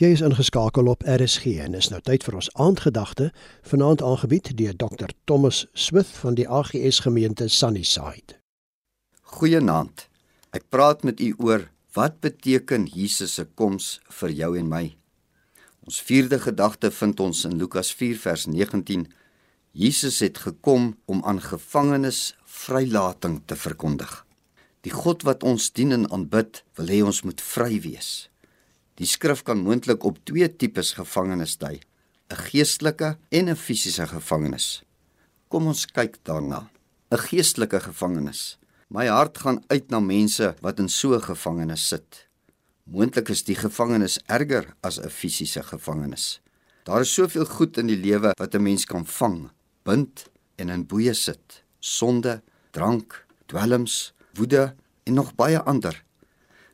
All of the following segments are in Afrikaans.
Jy is ingeskakel op RSG en is nou tyd vir ons aandgedagte vanaand aangebied deur Dr Thomas Smith van die AGS gemeente Sunnyside. Goeienaand. Ek praat met u oor wat beteken Jesus se koms vir jou en my. Ons vierde gedagte vind ons in Lukas 4 vers 19. Jesus het gekom om aan gevangenes vrylating te verkondig. Die God wat ons dien en aanbid, wil hê ons moet vry wees. Die skrif kan moontlik op twee tipes gevangenes dui: 'n geestelike en 'n fisiese gevangenes. Kom ons kyk daarna. 'n Geestelike gevangenes. My hart gaan uit na mense wat in so 'n gevangenis sit. Moontlik is die gevangenis erger as 'n fisiese gevangenis. Daar is soveel goed in die lewe wat 'n mens kan vang, bind en in boeye sit: sonde, drank, dwelms, woede en nog baie ander.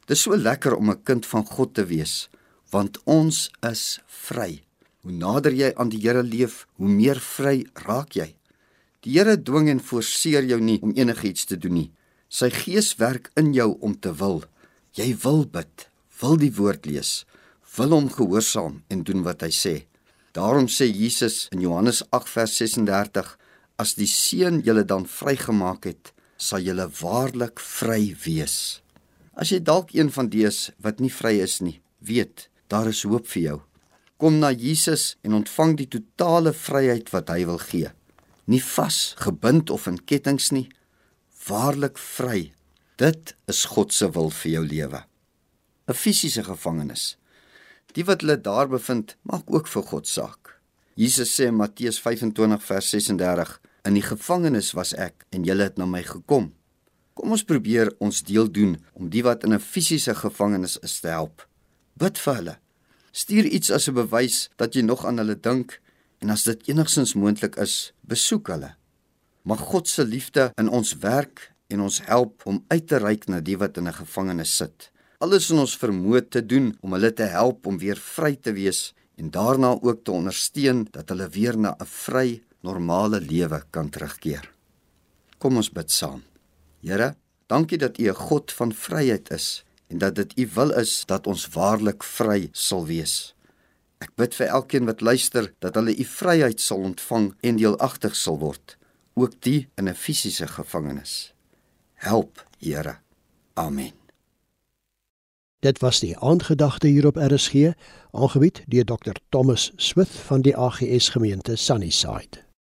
Dis so lekker om 'n kind van God te wees, want ons is vry. Hoe nader jy aan die Here leef, hoe meer vry raak jy. Die Here dwing en forceer jou nie om enigiets te doen nie. Sy Gees werk in jou om te wil. Jy wil bid, wil die woord lees, wil hom gehoorsaam en doen wat hy sê. Daarom sê Jesus in Johannes 8 vers 36: As die Seun julle dan vrygemaak het, sal julle waarlik vry wees. As jy dalk een van die is wat nie vry is nie, weet, daar is hoop vir jou. Kom na Jesus en ontvang die totale vryheid wat hy wil gee. Nie vas, gebind of in kettinge nie, waarlik vry. Dit is God se wil vir jou lewe. 'n Fisiese gevangenis. Die wat hulle daar bevind, maak ook vir God saak. Jesus sê in Matteus 25 vers 36: In die gevangenis was ek en julle het na my gekom. Kom ons probeer ons deel doen om die wat in 'n fisiese gevangenis is te help. Bid vir hulle. Stuur iets as 'n bewys dat jy nog aan hulle dink en as dit enigsins moontlik is, besoek hulle. Mag God se liefde in ons werk en ons help om uit te reik na die wat in 'n gevangenis sit. Alles in ons vermoë te doen om hulle te help om weer vry te wees en daarna ook te ondersteun dat hulle weer na 'n vry, normale lewe kan terugkeer. Kom ons bid saam. Here, dankie dat U 'n God van vryheid is en dat dit U wil is dat ons waarlik vry sal wees. Ek bid vir elkeen wat luister dat hulle U vryheid sal ontvang en deelagtig sal word, ook die in 'n fisiese gevangenis. Help, Here. Amen. Dit was die aandgedagte hier op RSG, aangebied deur Dr Thomas Smith van die AGS gemeente Sunnyside.